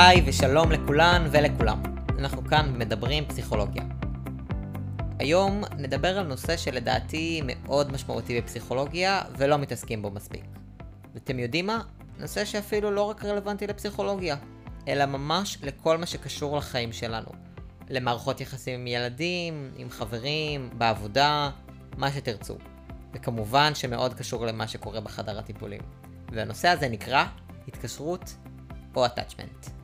היי ושלום לכולן ולכולם. אנחנו כאן מדברים פסיכולוגיה. היום נדבר על נושא שלדעתי מאוד משמעותי בפסיכולוגיה ולא מתעסקים בו מספיק. ואתם יודעים מה? נושא שאפילו לא רק רלוונטי לפסיכולוגיה, אלא ממש לכל מה שקשור לחיים שלנו. למערכות יחסים עם ילדים, עם חברים, בעבודה, מה שתרצו. וכמובן שמאוד קשור למה שקורה בחדר הטיפולים. והנושא הזה נקרא התקשרות או attachment.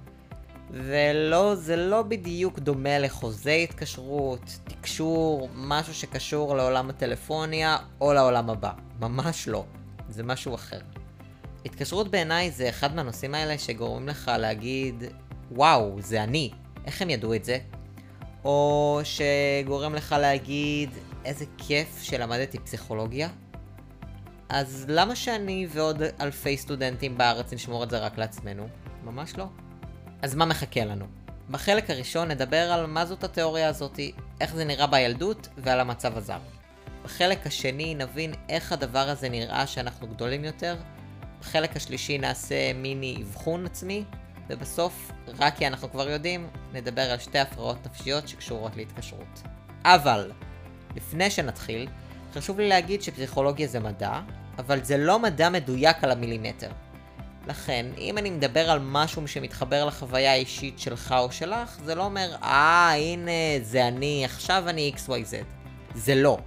ולא, זה לא בדיוק דומה לחוזה התקשרות, תקשור, משהו שקשור לעולם הטלפוניה או לעולם הבא. ממש לא. זה משהו אחר. התקשרות בעיניי זה אחד מהנושאים האלה שגורמים לך להגיד, וואו, זה אני, איך הם ידעו את זה? או שגורם לך להגיד, איזה כיף שלמדתי פסיכולוגיה? אז למה שאני ועוד אלפי סטודנטים בארץ נשמור את זה רק לעצמנו? ממש לא. אז מה מחכה לנו? בחלק הראשון נדבר על מה זאת התיאוריה הזאתי, איך זה נראה בילדות ועל המצב הזר. בחלק השני נבין איך הדבר הזה נראה שאנחנו גדולים יותר. בחלק השלישי נעשה מיני אבחון עצמי, ובסוף, רק כי אנחנו כבר יודעים, נדבר על שתי הפרעות נפשיות שקשורות להתקשרות. אבל, לפני שנתחיל, חשוב לי להגיד שפסיכולוגיה זה מדע, אבל זה לא מדע מדויק על המילימטר. לכן, אם אני מדבר על משהו שמתחבר לחוויה האישית שלך או שלך, זה לא אומר, אה, הנה, זה אני, עכשיו אני XYZ. זה לא.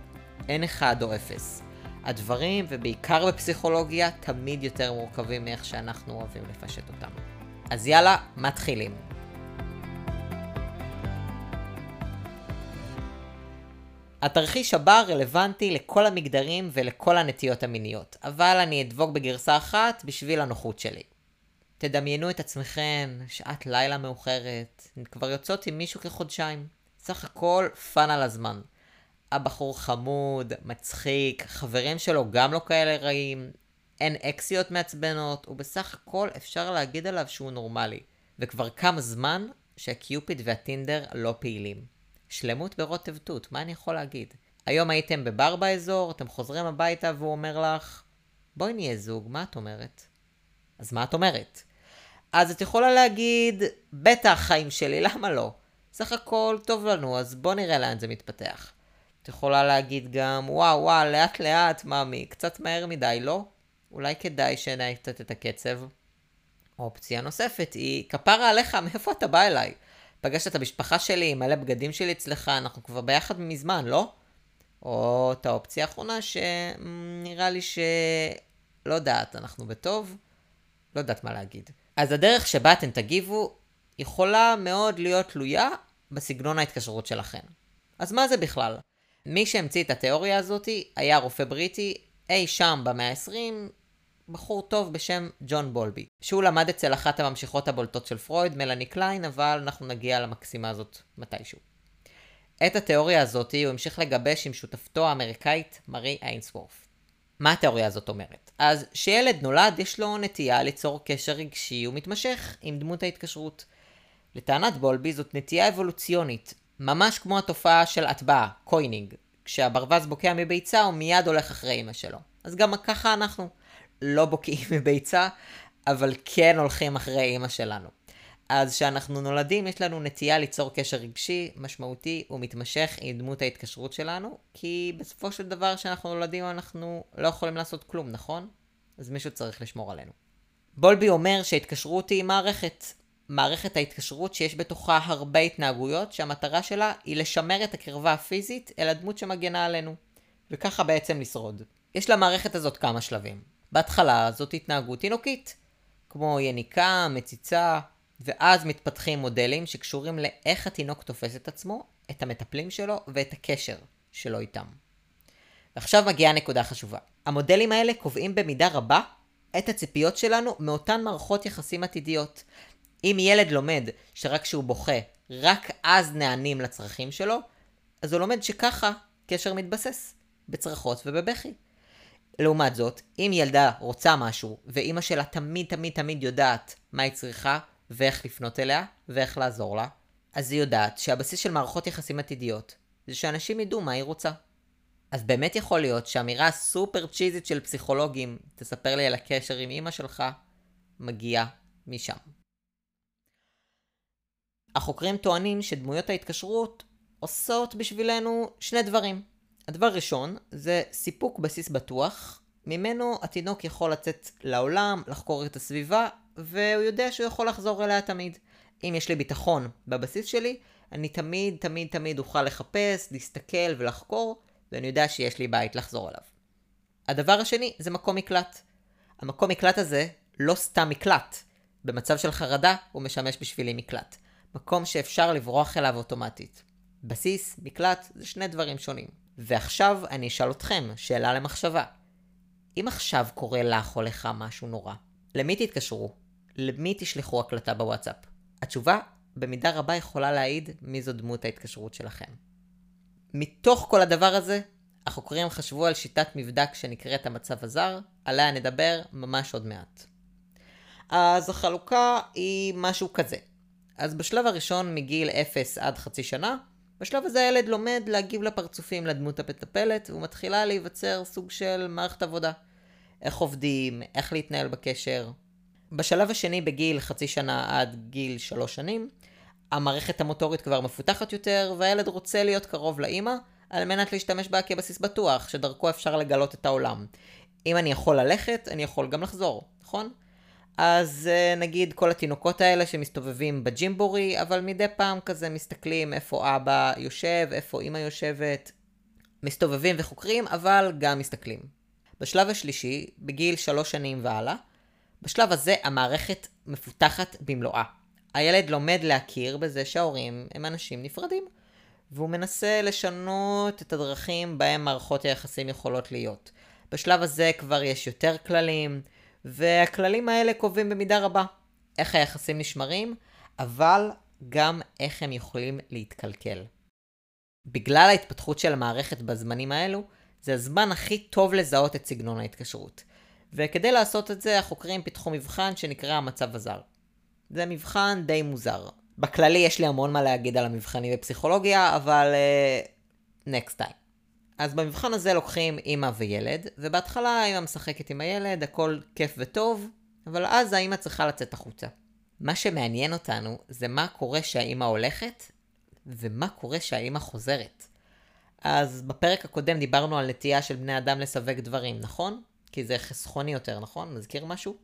אין אחד או אפס. הדברים, ובעיקר בפסיכולוגיה, תמיד יותר מורכבים מאיך שאנחנו אוהבים לפשט אותם. אז יאללה, מתחילים. התרחיש הבא רלוונטי לכל המגדרים ולכל הנטיות המיניות, אבל אני אדבוק בגרסה אחת בשביל הנוחות שלי. תדמיינו את עצמכם, שעת לילה מאוחרת, כבר יוצאות עם מישהו כחודשיים. סך הכל fun כל הזמן. הבחור חמוד, מצחיק, חברים שלו גם לא כאלה רעים, אין אקסיות מעצבנות, ובסך הכל אפשר להגיד עליו שהוא נורמלי. וכבר כמה זמן שהקיופיד והטינדר לא פעילים. שלמות ברוטב תות, מה אני יכול להגיד? היום הייתם בבר באזור, אתם חוזרים הביתה והוא אומר לך, בואי נהיה זוג, מה את אומרת? אז מה את אומרת? אז את יכולה להגיד, בטח חיים שלי, למה לא? סך הכל טוב לנו, אז בוא נראה לאן זה מתפתח. את יכולה להגיד גם, וואו וואו, לאט לאט, מאמי, קצת מהר מדי, לא? אולי כדאי שנהיה קצת את הקצב. אופציה נוספת היא, כפרה עליך, מאיפה אתה בא אליי? פגשת את המשפחה שלי, מלא בגדים שלי אצלך, אנחנו כבר ביחד מזמן, לא? או את האופציה האחרונה שנראה לי ש... לא יודעת, אנחנו בטוב? לא יודעת מה להגיד. אז הדרך שבה אתם תגיבו יכולה מאוד להיות תלויה בסגנון ההתקשרות שלכם. אז מה זה בכלל? מי שהמציא את התיאוריה הזאת היה רופא בריטי אי שם במאה ה-20 בחור טוב בשם ג'ון בולבי, שהוא למד אצל אחת הממשיכות הבולטות של פרויד, מלאני קליין, אבל אנחנו נגיע למקסימה הזאת מתישהו. את התיאוריה הזאת הוא המשיך לגבש עם שותפתו האמריקאית מרי איינסוורת'. מה התיאוריה הזאת אומרת? אז שילד נולד יש לו נטייה ליצור קשר רגשי ומתמשך עם דמות ההתקשרות. לטענת בולבי זאת נטייה אבולוציונית, ממש כמו התופעה של הטבעה, coining. כשהברווז בוקע מביצה הוא מיד הולך אחרי אמא שלו. אז גם ככה אנחנו. לא בוקעים מביצה, אבל כן הולכים אחרי אימא שלנו. אז כשאנחנו נולדים יש לנו נטייה ליצור קשר רגשי, משמעותי ומתמשך עם דמות ההתקשרות שלנו, כי בסופו של דבר כשאנחנו נולדים אנחנו לא יכולים לעשות כלום, נכון? אז מישהו צריך לשמור עלינו. בולבי אומר שהתקשרות היא מערכת. מערכת ההתקשרות שיש בתוכה הרבה התנהגויות שהמטרה שלה היא לשמר את הקרבה הפיזית אל הדמות שמגנה עלינו. וככה בעצם לשרוד. יש למערכת הזאת כמה שלבים. בהתחלה זאת התנהגות תינוקית, כמו יניקה, מציצה, ואז מתפתחים מודלים שקשורים לאיך התינוק תופס את עצמו, את המטפלים שלו ואת הקשר שלו איתם. ועכשיו מגיעה נקודה חשובה. המודלים האלה קובעים במידה רבה את הציפיות שלנו מאותן מערכות יחסים עתידיות. אם ילד לומד שרק כשהוא בוכה, רק אז נענים לצרכים שלו, אז הוא לומד שככה קשר מתבסס, בצרחות ובבכי. לעומת זאת, אם ילדה רוצה משהו, ואימא שלה תמיד תמיד תמיד יודעת מה היא צריכה, ואיך לפנות אליה, ואיך לעזור לה, אז היא יודעת שהבסיס של מערכות יחסים עתידיות, זה שאנשים ידעו מה היא רוצה. אז באמת יכול להיות שאמירה סופר צ'יזית של פסיכולוגים, תספר לי על הקשר עם אימא שלך, מגיעה משם. החוקרים טוענים שדמויות ההתקשרות עושות בשבילנו שני דברים. הדבר הראשון זה סיפוק בסיס בטוח, ממנו התינוק יכול לצאת לעולם, לחקור את הסביבה, והוא יודע שהוא יכול לחזור אליה תמיד. אם יש לי ביטחון בבסיס שלי, אני תמיד תמיד תמיד אוכל לחפש, להסתכל ולחקור, ואני יודע שיש לי בית לחזור אליו. הדבר השני זה מקום מקלט. המקום מקלט הזה לא סתם מקלט. במצב של חרדה הוא משמש בשבילי מקלט. מקום שאפשר לברוח אליו אוטומטית. בסיס, מקלט, זה שני דברים שונים. ועכשיו אני אשאל אתכם, שאלה למחשבה. אם עכשיו קורה לך או לך משהו נורא, למי תתקשרו? למי תשלחו הקלטה בוואטסאפ? התשובה במידה רבה יכולה להעיד מי זו דמות ההתקשרות שלכם. מתוך כל הדבר הזה, החוקרים חשבו על שיטת מבדק שנקראת המצב הזר, עליה נדבר ממש עוד מעט. אז החלוקה היא משהו כזה. אז בשלב הראשון מגיל 0 עד חצי שנה, בשלב הזה הילד לומד להגיב לפרצופים לדמות המטפלת, ומתחילה להיווצר סוג של מערכת עבודה. איך עובדים, איך להתנהל בקשר. בשלב השני בגיל חצי שנה עד גיל שלוש שנים, המערכת המוטורית כבר מפותחת יותר, והילד רוצה להיות קרוב לאימא, על מנת להשתמש בה כבסיס בטוח, שדרכו אפשר לגלות את העולם. אם אני יכול ללכת, אני יכול גם לחזור, נכון? אז אה, נגיד כל התינוקות האלה שמסתובבים בג'ימבורי, אבל מדי פעם כזה מסתכלים איפה אבא יושב, איפה אמא יושבת, מסתובבים וחוקרים, אבל גם מסתכלים. בשלב השלישי, בגיל שלוש שנים והלאה, בשלב הזה המערכת מפותחת במלואה. הילד לומד להכיר בזה שההורים הם אנשים נפרדים, והוא מנסה לשנות את הדרכים בהם מערכות היחסים יכולות להיות. בשלב הזה כבר יש יותר כללים, והכללים האלה קובעים במידה רבה איך היחסים נשמרים, אבל גם איך הם יכולים להתקלקל. בגלל ההתפתחות של המערכת בזמנים האלו, זה הזמן הכי טוב לזהות את סגנון ההתקשרות. וכדי לעשות את זה, החוקרים פיתחו מבחן שנקרא המצב הזר. זה מבחן די מוזר. בכללי יש לי המון מה להגיד על המבחנים בפסיכולוגיה, אבל... Uh, next time. אז במבחן הזה לוקחים אימא וילד, ובהתחלה האימא משחקת עם הילד, הכל כיף וטוב, אבל אז האימא צריכה לצאת החוצה. מה שמעניין אותנו זה מה קורה שהאימא הולכת, ומה קורה שהאימא חוזרת. אז בפרק הקודם דיברנו על נטייה של בני אדם לסווג דברים, נכון? כי זה חסכוני יותר, נכון? מזכיר משהו?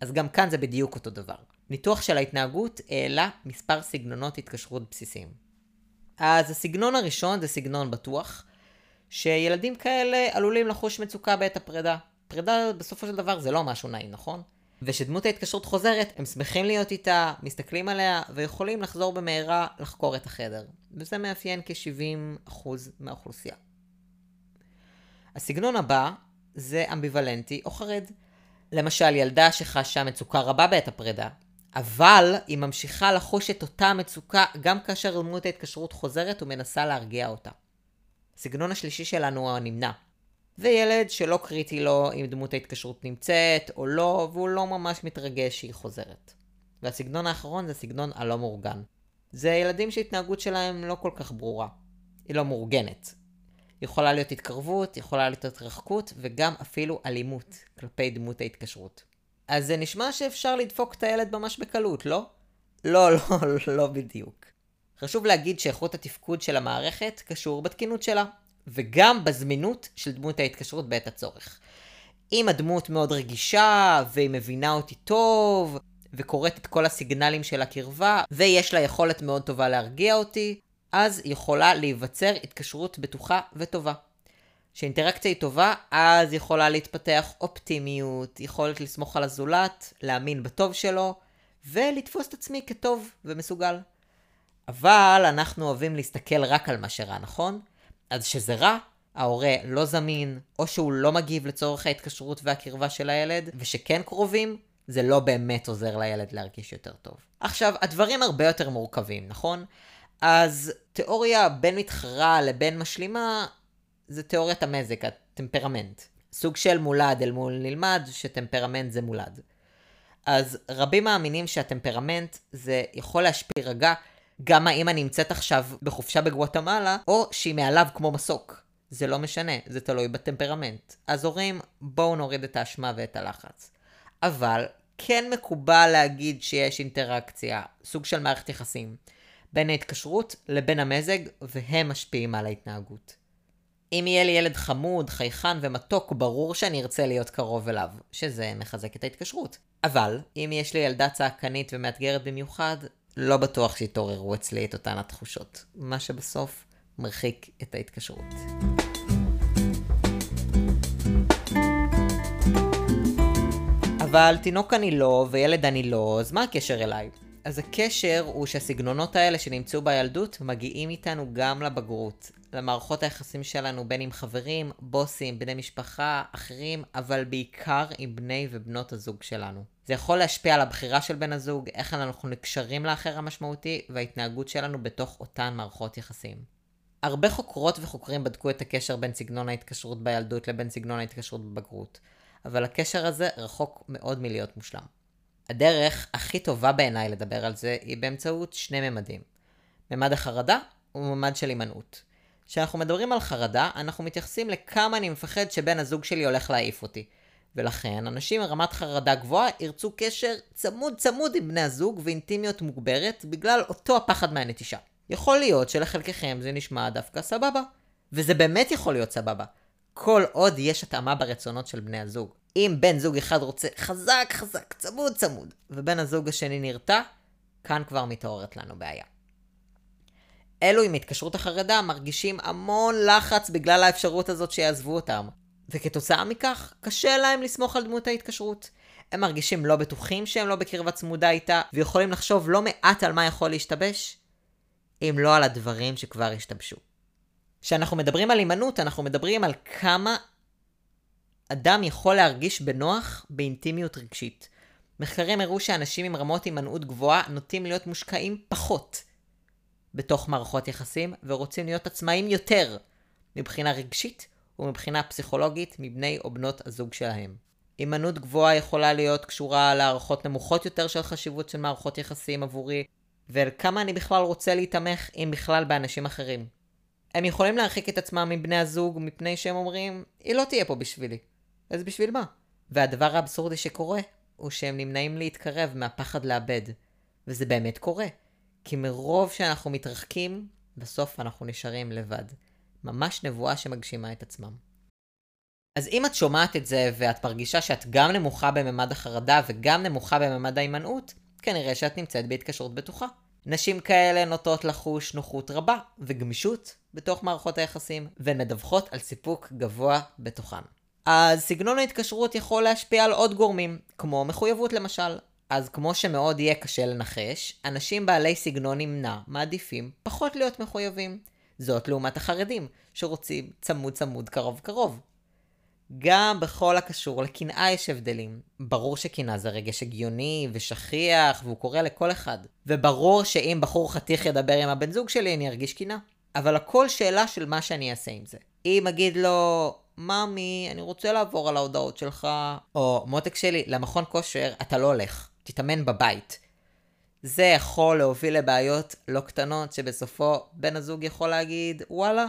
אז גם כאן זה בדיוק אותו דבר. ניתוח של ההתנהגות העלה מספר סגנונות התקשרות בסיסיים. אז הסגנון הראשון זה סגנון בטוח, שילדים כאלה עלולים לחוש מצוקה בעת הפרידה. פרידה בסופו של דבר זה לא משהו נעים, נכון? ושדמות ההתקשרות חוזרת, הם שמחים להיות איתה, מסתכלים עליה, ויכולים לחזור במהרה לחקור את החדר. וזה מאפיין כ-70% מהאוכלוסייה. הסגנון הבא זה אמביוולנטי או חרד. למשל, ילדה שחשה מצוקה רבה בעת הפרידה, אבל היא ממשיכה לחוש את אותה מצוקה גם כאשר דמות ההתקשרות חוזרת ומנסה להרגיע אותה. הסגנון השלישי שלנו הוא הנמנע. זה ילד שלא קריטי לו אם דמות ההתקשרות נמצאת או לא, והוא לא ממש מתרגש שהיא חוזרת. והסגנון האחרון זה סגנון הלא מאורגן. זה ילדים שההתנהגות שלהם לא כל כך ברורה. היא לא מאורגנת. יכולה להיות התקרבות, יכולה להיות התרחקות, וגם אפילו אלימות כלפי דמות ההתקשרות. אז זה נשמע שאפשר לדפוק את הילד ממש בקלות, לא? לא, לא, לא בדיוק. חשוב להגיד שאיכות התפקוד של המערכת קשור בתקינות שלה, וגם בזמינות של דמות ההתקשרות בעת הצורך. אם הדמות מאוד רגישה, והיא מבינה אותי טוב, וקוראת את כל הסיגנלים של הקרבה, ויש לה יכולת מאוד טובה להרגיע אותי, אז יכולה להיווצר התקשרות בטוחה וטובה. כשאינטראקציה היא טובה, אז יכולה להתפתח אופטימיות, יכולת לסמוך על הזולת, להאמין בטוב שלו, ולתפוס את עצמי כטוב ומסוגל. אבל אנחנו אוהבים להסתכל רק על מה שרע, נכון? אז כשזה רע, ההורה לא זמין, או שהוא לא מגיב לצורך ההתקשרות והקרבה של הילד, ושכן קרובים, זה לא באמת עוזר לילד להרגיש יותר טוב. עכשיו, הדברים הרבה יותר מורכבים, נכון? אז תיאוריה בין מתחרה לבין משלימה זה תיאוריית המזג, הטמפרמנט. סוג של מולד אל מול נלמד, שטמפרמנט זה מולד. אז רבים מאמינים שהטמפרמנט זה יכול להשפיע רגע גם האמא נמצאת עכשיו בחופשה בגואטמלה, או שהיא מעליו כמו מסוק. זה לא משנה, זה תלוי בטמפרמנט. אז הורים, בואו נוריד את האשמה ואת הלחץ. אבל כן מקובל להגיד שיש אינטראקציה, סוג של מערכת יחסים. בין ההתקשרות לבין המזג, והם משפיעים על ההתנהגות. אם יהיה לי ילד חמוד, חייכן ומתוק, ברור שאני ארצה להיות קרוב אליו, שזה מחזק את ההתקשרות. אבל, אם יש לי ילדה צעקנית ומאתגרת במיוחד, לא בטוח שיתעוררו אצלי את אותן התחושות. מה שבסוף מרחיק את ההתקשרות. אבל תינוק אני לא, וילד אני לא, אז מה הקשר אליי? אז הקשר הוא שהסגנונות האלה שנמצאו בילדות מגיעים איתנו גם לבגרות. למערכות היחסים שלנו בין עם חברים, בוסים, בני משפחה, אחרים, אבל בעיקר עם בני ובנות הזוג שלנו. זה יכול להשפיע על הבחירה של בן הזוג, איך אנחנו נקשרים לאחר המשמעותי, וההתנהגות שלנו בתוך אותן מערכות יחסים. הרבה חוקרות וחוקרים בדקו את הקשר בין סגנון ההתקשרות בילדות לבין סגנון ההתקשרות בבגרות, אבל הקשר הזה רחוק מאוד מלהיות מושלם. הדרך הכי טובה בעיניי לדבר על זה היא באמצעות שני ממדים. ממד החרדה וממד של הימנעות. כשאנחנו מדברים על חרדה, אנחנו מתייחסים לכמה אני מפחד שבן הזוג שלי הולך להעיף אותי. ולכן, אנשים עם רמת חרדה גבוהה ירצו קשר צמוד צמוד עם בני הזוג ואינטימיות מוגברת בגלל אותו הפחד מהנטישה. יכול להיות שלחלקכם זה נשמע דווקא סבבה. וזה באמת יכול להיות סבבה. כל עוד יש התאמה ברצונות של בני הזוג. אם בן זוג אחד רוצה חזק חזק, צמוד צמוד, ובן הזוג השני נרתע, כאן כבר מתעוררת לנו בעיה. אלו עם התקשרות החרדה מרגישים המון לחץ בגלל האפשרות הזאת שיעזבו אותם. וכתוצאה מכך, קשה להם לסמוך על דמות ההתקשרות. הם מרגישים לא בטוחים שהם לא בקרבה צמודה איתה, ויכולים לחשוב לא מעט על מה יכול להשתבש, אם לא על הדברים שכבר השתבשו. כשאנחנו מדברים על הימנעות, אנחנו מדברים על כמה אדם יכול להרגיש בנוח באינטימיות רגשית. מחקרים הראו שאנשים עם רמות הימנעות גבוהה נוטים להיות מושקעים פחות בתוך מערכות יחסים, ורוצים להיות עצמאים יותר מבחינה רגשית ומבחינה פסיכולוגית מבני או בנות הזוג שלהם. הימנעות גבוהה יכולה להיות קשורה להערכות נמוכות יותר של חשיבות של מערכות יחסים עבורי, ואל כמה אני בכלל רוצה להתמך, אם בכלל, באנשים אחרים. הם יכולים להרחיק את עצמם מבני הזוג מפני שהם אומרים, היא לא תהיה פה בשבילי. אז בשביל מה? והדבר האבסורדי שקורה, הוא שהם נמנעים להתקרב מהפחד לאבד. וזה באמת קורה. כי מרוב שאנחנו מתרחקים, בסוף אנחנו נשארים לבד. ממש נבואה שמגשימה את עצמם. אז אם את שומעת את זה ואת מרגישה שאת גם נמוכה בממד החרדה וגם נמוכה בממד ההימנעות, כנראה שאת נמצאת בהתקשרות בטוחה. נשים כאלה נוטות לחוש נוחות רבה וגמישות בתוך מערכות היחסים, והן מדווחות על סיפוק גבוה בתוכן. אז סגנון ההתקשרות יכול להשפיע על עוד גורמים, כמו מחויבות למשל. אז כמו שמאוד יהיה קשה לנחש, אנשים בעלי סגנון נמנע מעדיפים פחות להיות מחויבים. זאת לעומת החרדים, שרוצים צמוד צמוד קרוב קרוב. גם בכל הקשור לקנאה יש הבדלים. ברור שקנאה זה רגש הגיוני ושכיח, והוא קורה לכל אחד. וברור שאם בחור חתיך ידבר עם הבן זוג שלי, אני ארגיש קנאה. אבל הכל שאלה של מה שאני אעשה עם זה. אם אגיד לו, ממי, אני רוצה לעבור על ההודעות שלך, או מותק שלי, למכון כושר אתה לא הולך, תתאמן בבית. זה יכול להוביל לבעיות לא קטנות שבסופו בן הזוג יכול להגיד, וואלה,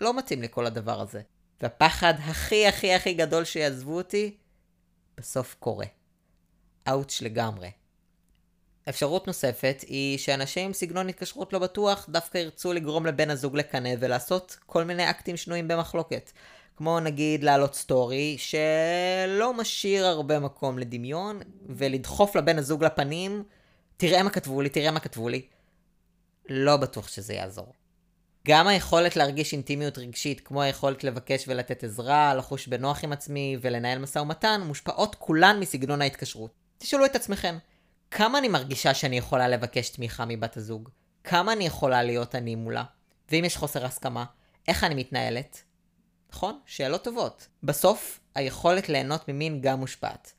לא מתאים לי כל הדבר הזה. והפחד הכי הכי הכי גדול שיעזבו אותי, בסוף קורה. אאוץ' לגמרי. אפשרות נוספת היא שאנשים עם סגנון התקשרות לא בטוח דווקא ירצו לגרום לבן הזוג לקנא ולעשות כל מיני אקטים שנויים במחלוקת. כמו נגיד להעלות סטורי שלא משאיר הרבה מקום לדמיון ולדחוף לבן הזוג לפנים, תראה מה כתבו לי, תראה מה כתבו לי. לא בטוח שזה יעזור. גם היכולת להרגיש אינטימיות רגשית, כמו היכולת לבקש ולתת עזרה, לחוש בנוח עם עצמי ולנהל משא ומתן, מושפעות כולן מסגנון ההתקשרות. תשאלו את עצמכם, כמה אני מרגישה שאני יכולה לבקש תמיכה מבת הזוג? כמה אני יכולה להיות אני מולה? ואם יש חוסר הסכמה, איך אני מתנהלת? נכון? שאלות טובות. בסוף, היכולת ליהנות ממין גם מושפעת.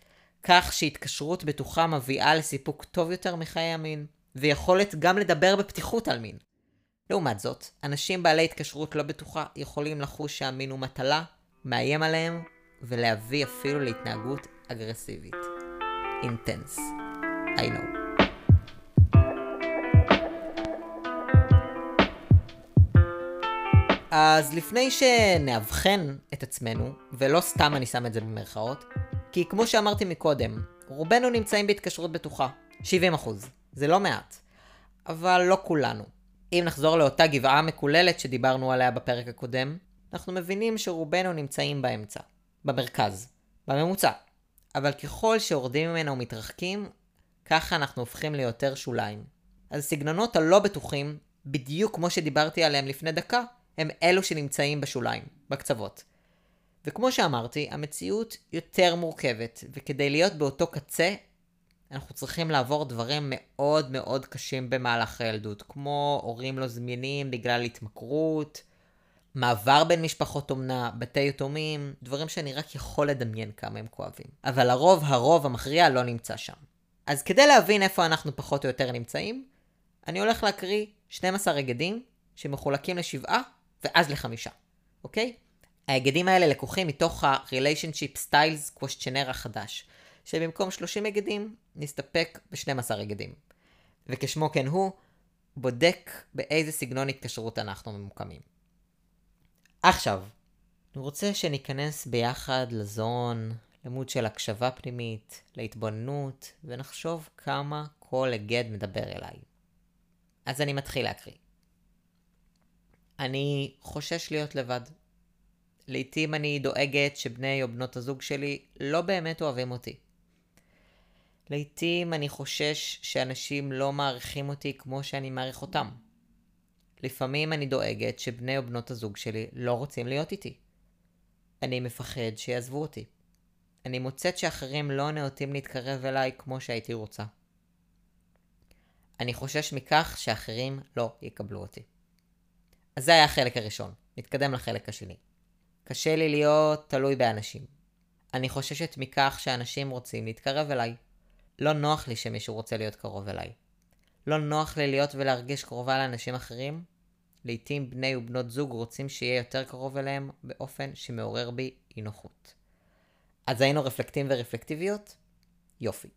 כך שהתקשרות בטוחה מביאה לסיפוק טוב יותר מחיי המין, ויכולת גם לדבר בפתיחות על מין. לעומת זאת, אנשים בעלי התקשרות לא בטוחה יכולים לחוש שהמין הוא מטלה, מאיים עליהם, ולהביא אפילו להתנהגות אגרסיבית. אינטנס. I know. אז לפני שנאבחן את עצמנו, ולא סתם אני שם את זה במרכאות, כי כמו שאמרתי מקודם, רובנו נמצאים בהתקשרות בטוחה, 70%, זה לא מעט. אבל לא כולנו. אם נחזור לאותה גבעה מקוללת שדיברנו עליה בפרק הקודם, אנחנו מבינים שרובנו נמצאים באמצע, במרכז, בממוצע. אבל ככל שיורדים ממנה ומתרחקים, ככה אנחנו הופכים ליותר שוליים. אז סגנונות הלא בטוחים, בדיוק כמו שדיברתי עליהם לפני דקה, הם אלו שנמצאים בשוליים, בקצוות. וכמו שאמרתי, המציאות יותר מורכבת, וכדי להיות באותו קצה, אנחנו צריכים לעבור דברים מאוד מאוד קשים במהלך הילדות, כמו הורים לא זמינים בגלל התמכרות, מעבר בין משפחות אומנה, בתי יתומים, דברים שאני רק יכול לדמיין כמה הם כואבים. אבל הרוב, הרוב המכריע לא נמצא שם. אז כדי להבין איפה אנחנו פחות או יותר נמצאים, אני הולך להקריא 12 היגדים שמחולקים לשבעה ואז לחמישה, אוקיי? ההיגדים האלה לקוחים מתוך ה-Relationship Styles Questionnaire החדש, שבמקום 30 היגדים נסתפק ב-12 היגדים. וכשמו כן הוא, בודק באיזה סגנון התקשרות אנחנו ממוקמים. עכשיו, אני רוצה שניכנס ביחד לזון, למוד של הקשבה פנימית, להתבוננות, ונחשוב כמה כל היגד מדבר אליי. אז אני מתחיל להקריא. אני חושש להיות לבד. לעתים אני דואגת שבני או בנות הזוג שלי לא באמת אוהבים אותי. לעתים אני חושש שאנשים לא מעריכים אותי כמו שאני מעריך אותם. לפעמים אני דואגת שבני או בנות הזוג שלי לא רוצים להיות איתי. אני מפחד שיעזבו אותי. אני מוצאת שאחרים לא נאותים להתקרב אליי כמו שהייתי רוצה. אני חושש מכך שאחרים לא יקבלו אותי. אז זה היה החלק הראשון. נתקדם לחלק השני. קשה לי להיות תלוי באנשים. אני חוששת מכך שאנשים רוצים להתקרב אליי. לא נוח לי שמישהו רוצה להיות קרוב אליי. לא נוח לי להיות ולהרגיש קרובה לאנשים אחרים. לעתים בני ובנות זוג רוצים שיהיה יותר קרוב אליהם באופן שמעורר בי אי נוחות. אז היינו רפלקטים ורפלקטיביות? יופי.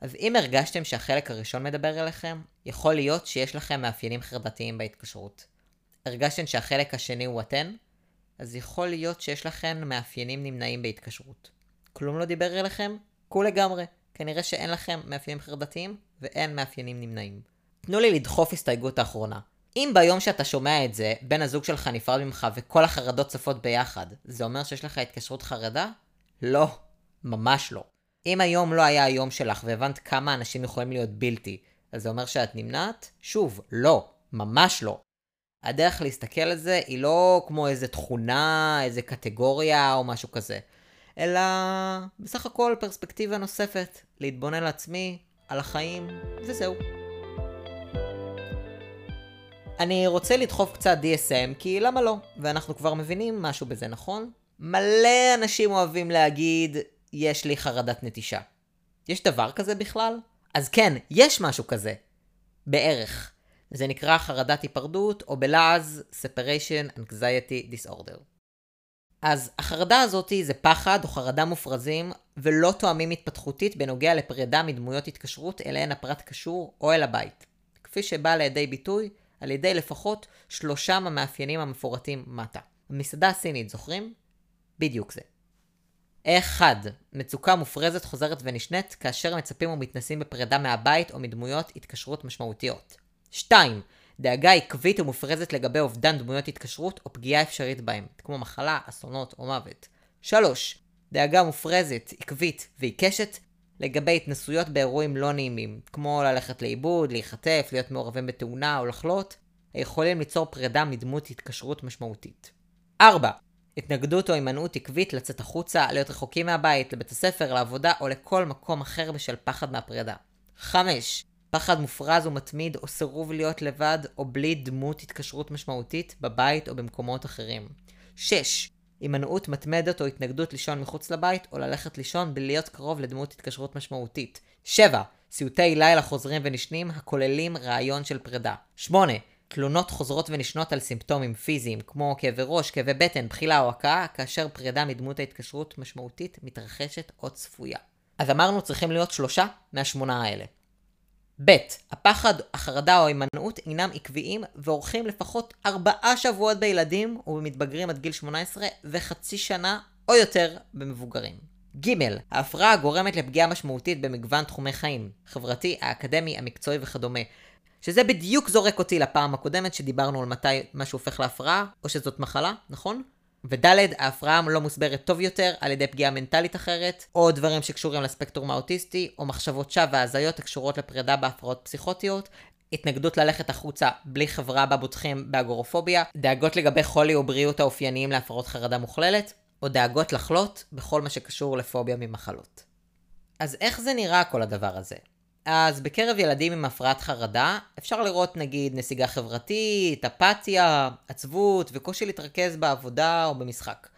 אז אם הרגשתם שהחלק הראשון מדבר אליכם, יכול להיות שיש לכם מאפיינים חרדתיים בהתקשרות. הרגשתם שהחלק השני הוא אתן? אז יכול להיות שיש לכם מאפיינים נמנעים בהתקשרות. כלום לא דיבר אליכם? קחו לגמרי. כנראה שאין לכם מאפיינים חרדתיים ואין מאפיינים נמנעים. תנו לי לדחוף הסתייגות האחרונה. אם ביום שאתה שומע את זה, בן הזוג שלך נפרד ממך וכל החרדות צפות ביחד, זה אומר שיש לך התקשרות חרדה? לא, ממש לא. אם היום לא היה היום שלך והבנת כמה אנשים יכולים להיות בלתי, אז זה אומר שאת נמנעת? שוב, לא, ממש לא. הדרך להסתכל על זה היא לא כמו איזה תכונה, איזה קטגוריה או משהו כזה, אלא בסך הכל פרספקטיבה נוספת, להתבונן על עצמי, על החיים, וזהו. אני רוצה לדחוף קצת DSM, כי למה לא? ואנחנו כבר מבינים משהו בזה, נכון? מלא אנשים אוהבים להגיד, יש לי חרדת נטישה. יש דבר כזה בכלל? אז כן, יש משהו כזה. בערך. זה נקרא חרדת היפרדות, או בלעז Separation Anxiety Disorder. אז החרדה הזאתי זה פחד או חרדה מופרזים ולא תואמים התפתחותית בנוגע לפרידה מדמויות התקשרות אליהן הפרט קשור או אל הבית. כפי שבא לידי ביטוי על ידי לפחות שלושם המאפיינים המפורטים מטה. המסעדה הסינית, זוכרים? בדיוק זה. 1. מצוקה מופרזת חוזרת ונשנית כאשר מצפים ומתנסים בפרידה מהבית או מדמויות התקשרות משמעותיות. 2. דאגה עקבית ומופרזת לגבי אובדן דמויות התקשרות או פגיעה אפשרית בהם, כמו מחלה, אסונות או מוות. 3. דאגה מופרזת, עקבית ועיקשת לגבי התנסויות באירועים לא נעימים, כמו ללכת לאיבוד, להיחטף, להיות מעורבים בתאונה או לחלות, היכולים ליצור פרידה מדמות התקשרות משמעותית. 4. התנגדות או הימנעות עקבית לצאת החוצה, להיות רחוקים מהבית, לבית הספר, לעבודה או לכל מקום אחר בשל פחד מהפרידה. 5. פחד מופרז ומתמיד או סירוב להיות לבד או בלי דמות התקשרות משמעותית בבית או במקומות אחרים. 6. הימנעות מתמדת או התנגדות לישון מחוץ לבית או ללכת לישון בלי להיות קרוב לדמות התקשרות משמעותית. 7. סיוטי לילה חוזרים ונשנים הכוללים רעיון של פרידה. 8. תלונות חוזרות ונשנות על סימפטומים פיזיים כמו כאבי ראש, כאבי בטן, בחילה או הקאה, כאשר פרידה מדמות ההתקשרות משמעותית מתרחשת או צפויה. אז אמרנו צריכים להיות שלושה מהשמונה האלה. ב. הפחד, החרדה או ההימנעות אינם עקביים ואורכים לפחות ארבעה שבועות בילדים ובמתבגרים עד גיל 18 וחצי שנה או יותר במבוגרים. ג. ההפרעה גורמת לפגיעה משמעותית במגוון תחומי חיים, חברתי, האקדמי, המקצועי וכדומה. שזה בדיוק זורק אותי לפעם הקודמת שדיברנו על מתי משהו הופך להפרעה, או שזאת מחלה, נכון? וד', ההפרעה לא מוסברת טוב יותר על ידי פגיעה מנטלית אחרת, או דברים שקשורים לספקטרום האוטיסטי, או מחשבות שווא והזיות הקשורות לפרידה בהפרעות פסיכוטיות, התנגדות ללכת החוצה בלי חברה בה בוטחים באגורופוביה, דאגות לגבי חולי או בריאות האופייניים להפרעות חרדה מוכללת, או דאגות לחלות בכל מה שקשור לפוביה ממחלות. אז איך זה נראה כל הדבר הזה? אז בקרב ילדים עם הפרעת חרדה, אפשר לראות נגיד נסיגה חברתית, אפתיה, עצבות וקושי להתרכז בעבודה או במשחק.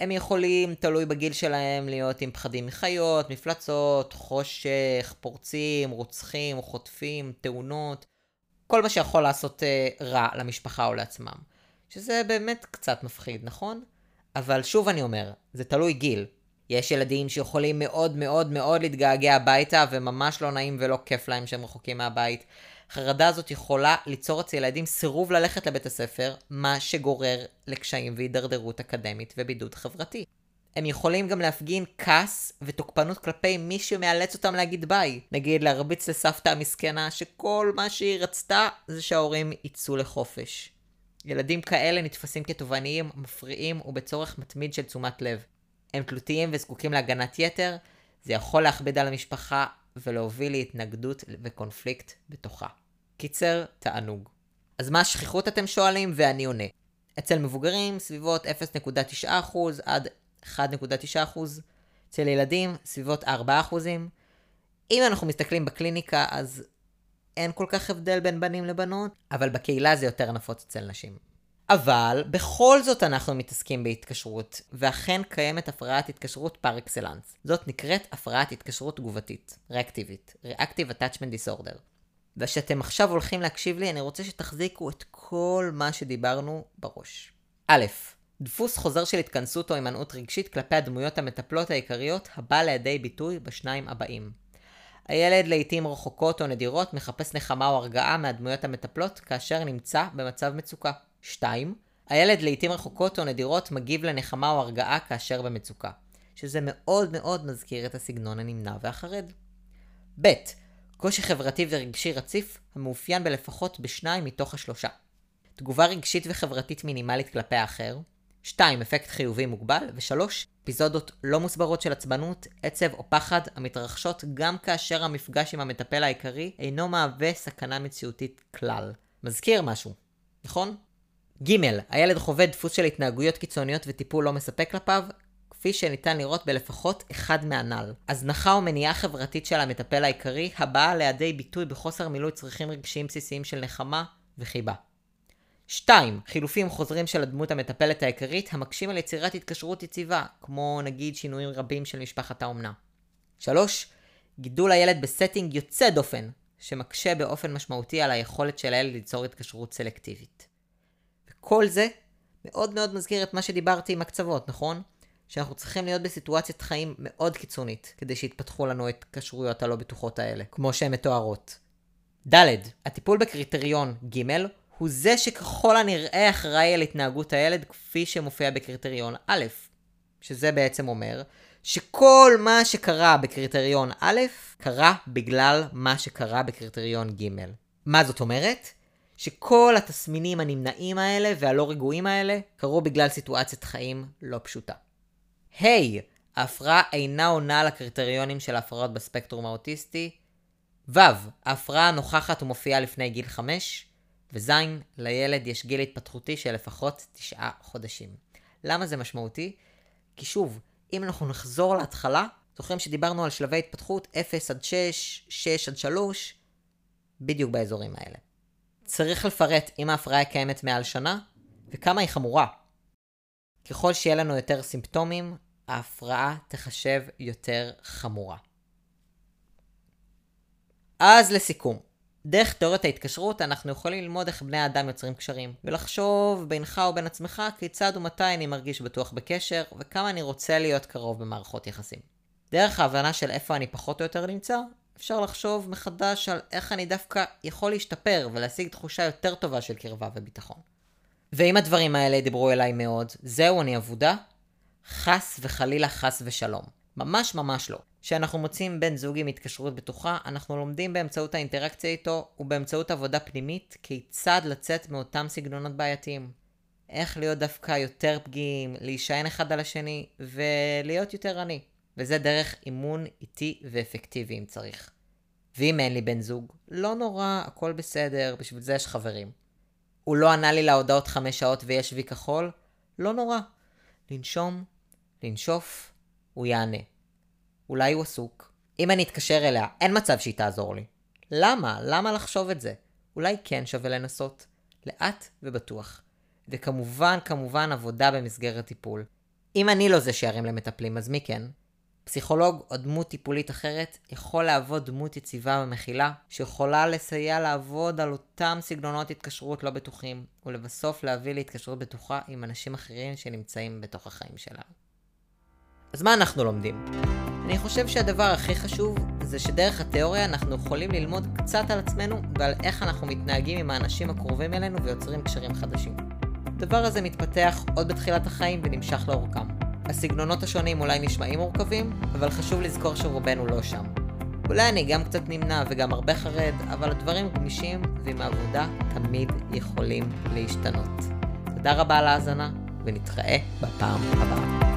הם יכולים, תלוי בגיל שלהם, להיות עם פחדים מחיות, מפלצות, חושך, פורצים, רוצחים, חוטפים, תאונות, כל מה שיכול לעשות אה, רע למשפחה או לעצמם. שזה באמת קצת מפחיד, נכון? אבל שוב אני אומר, זה תלוי גיל. יש ילדים שיכולים מאוד מאוד מאוד להתגעגע הביתה וממש לא נעים ולא כיף להם שהם רחוקים מהבית. החרדה הזאת יכולה ליצור אצל ילדים סירוב ללכת לבית הספר, מה שגורר לקשיים והידרדרות אקדמית ובידוד חברתי. הם יכולים גם להפגין כעס ותוקפנות כלפי מי שמאלץ אותם להגיד ביי. נגיד להרביץ לסבתא המסכנה שכל מה שהיא רצתה זה שההורים יצאו לחופש. ילדים כאלה נתפסים כתובעניים, מפריעים ובצורך מתמיד של תשומת לב. הם תלותיים וזקוקים להגנת יתר, זה יכול להכביד על המשפחה ולהוביל להתנגדות וקונפליקט בתוכה. קיצר, תענוג. אז מה השכיחות אתם שואלים? ואני עונה. אצל מבוגרים סביבות 0.9% עד 1.9%, אצל ילדים סביבות 4%. אם אנחנו מסתכלים בקליניקה אז אין כל כך הבדל בין בנים לבנות, אבל בקהילה זה יותר נפוץ אצל נשים. אבל בכל זאת אנחנו מתעסקים בהתקשרות, ואכן קיימת הפרעת התקשרות פר אקסלנס. זאת נקראת הפרעת התקשרות תגובתית, ריאקטיבית, Reactive Attachment Disorder. וכשאתם עכשיו הולכים להקשיב לי, אני רוצה שתחזיקו את כל מה שדיברנו בראש. א', דפוס חוזר של התכנסות או הימנעות רגשית כלפי הדמויות המטפלות העיקריות הבא לידי ביטוי בשניים הבאים. הילד לעיתים רחוקות או נדירות מחפש נחמה או הרגעה מהדמויות המטפלות כאשר נמצא במצב מצוקה. 2. הילד לעיתים רחוקות או נדירות מגיב לנחמה או הרגעה כאשר במצוקה, שזה מאוד מאוד מזכיר את הסגנון הנמנע והחרד. ב. קושי חברתי ורגשי רציף המאופיין בלפחות בשניים מתוך השלושה. תגובה רגשית וחברתית מינימלית כלפי האחר. 2. אפקט חיובי מוגבל. ו-3. אפיזודות לא מוסברות של עצבנות, עצב או פחד המתרחשות גם כאשר המפגש עם המטפל העיקרי אינו מהווה סכנה מציאותית כלל. מזכיר משהו, נכון? ג. הילד חווה דפוס של התנהגויות קיצוניות וטיפול לא מספק כלפיו, כפי שניתן לראות בלפחות אחד מהנ"ל. הזנחה או מניעה חברתית של המטפל העיקרי, הבאה לידי ביטוי בחוסר מילוי צרכים רגשיים בסיסיים של נחמה וחיבה. 2. חילופים חוזרים של הדמות המטפלת העיקרית המקשים על יצירת התקשרות יציבה, כמו נגיד שינויים רבים של משפחת האומנה. 3. גידול הילד ב setting יוצא דופן, שמקשה באופן משמעותי על היכולת של הילד ליצור התקשרות סלקטיבית. כל זה מאוד מאוד מזכיר את מה שדיברתי על הקצוות, נכון? שאנחנו צריכים להיות בסיטואציית חיים מאוד קיצונית, כדי שיתפתחו לנו ההתקשרויות הלא בטוחות האלה, כמו שהן מתוארות. ד. הטיפול בקריטריון ג' הוא זה שככל הנראה אחראי על התנהגות הילד כפי שמופיע בקריטריון א', שזה בעצם אומר שכל מה שקרה בקריטריון א', קרה בגלל מה שקרה בקריטריון ג'. מה זאת אומרת? שכל התסמינים הנמנעים האלה והלא רגועים האלה קרו בגלל סיטואציית חיים לא פשוטה. היי, hey, ההפרעה אינה עונה לקריטריונים של ההפרעות בספקטרום האוטיסטי. ו. ההפרעה נוכחת ומופיעה לפני גיל 5. וז. לילד יש גיל התפתחותי של לפחות 9 חודשים. למה זה משמעותי? כי שוב, אם אנחנו נחזור להתחלה, זוכרים שדיברנו על שלבי התפתחות 0 עד 6, 6 עד 3, בדיוק באזורים האלה. צריך לפרט אם ההפרעה קיימת מעל שנה, וכמה היא חמורה. ככל שיהיה לנו יותר סימפטומים, ההפרעה תחשב יותר חמורה. אז לסיכום, דרך תיאוריית ההתקשרות אנחנו יכולים ללמוד איך בני האדם יוצרים קשרים, ולחשוב בינך ובין עצמך כיצד ומתי אני מרגיש בטוח בקשר, וכמה אני רוצה להיות קרוב במערכות יחסים. דרך ההבנה של איפה אני פחות או יותר נמצא, אפשר לחשוב מחדש על איך אני דווקא יכול להשתפר ולהשיג תחושה יותר טובה של קרבה וביטחון. ואם הדברים האלה דיברו אליי מאוד, זהו אני אבודה? חס וחלילה חס ושלום. ממש ממש לא. כשאנחנו מוצאים בן זוג עם התקשרות בטוחה, אנחנו לומדים באמצעות האינטראקציה איתו ובאמצעות עבודה פנימית כיצד לצאת מאותם סגנונות בעייתיים. איך להיות דווקא יותר פגיעים, להישען אחד על השני ולהיות יותר עני. וזה דרך אימון איטי ואפקטיבי אם צריך. ואם אין לי בן זוג, לא נורא, הכל בסדר, בשביל זה יש חברים. הוא לא ענה לי להודעות חמש שעות ויש וי כחול? לא נורא. לנשום, לנשוף, הוא יענה. אולי הוא עסוק. אם אני אתקשר אליה, אין מצב שהיא תעזור לי. למה? למה לחשוב את זה? אולי כן שווה לנסות. לאט ובטוח. וכמובן, כמובן, עבודה במסגרת טיפול. אם אני לא זה שירים למטפלים, אז מי כן? פסיכולוג או דמות טיפולית אחרת יכול להוות דמות יציבה ומכילה, שיכולה לסייע לעבוד על אותם סגנונות התקשרות לא בטוחים, ולבסוף להביא להתקשרות בטוחה עם אנשים אחרים שנמצאים בתוך החיים שלנו. אז מה אנחנו לומדים? אני חושב שהדבר הכי חשוב זה שדרך התיאוריה אנחנו יכולים ללמוד קצת על עצמנו ועל איך אנחנו מתנהגים עם האנשים הקרובים אלינו ויוצרים קשרים חדשים. הדבר הזה מתפתח עוד בתחילת החיים ונמשך לאורכם. הסגנונות השונים אולי נשמעים מורכבים, אבל חשוב לזכור שרובנו לא שם. אולי אני גם קצת נמנע וגם הרבה חרד, אבל הדברים גמישים ועם העבודה תמיד יכולים להשתנות. תודה רבה על ההאזנה, ונתראה בפעם הבאה.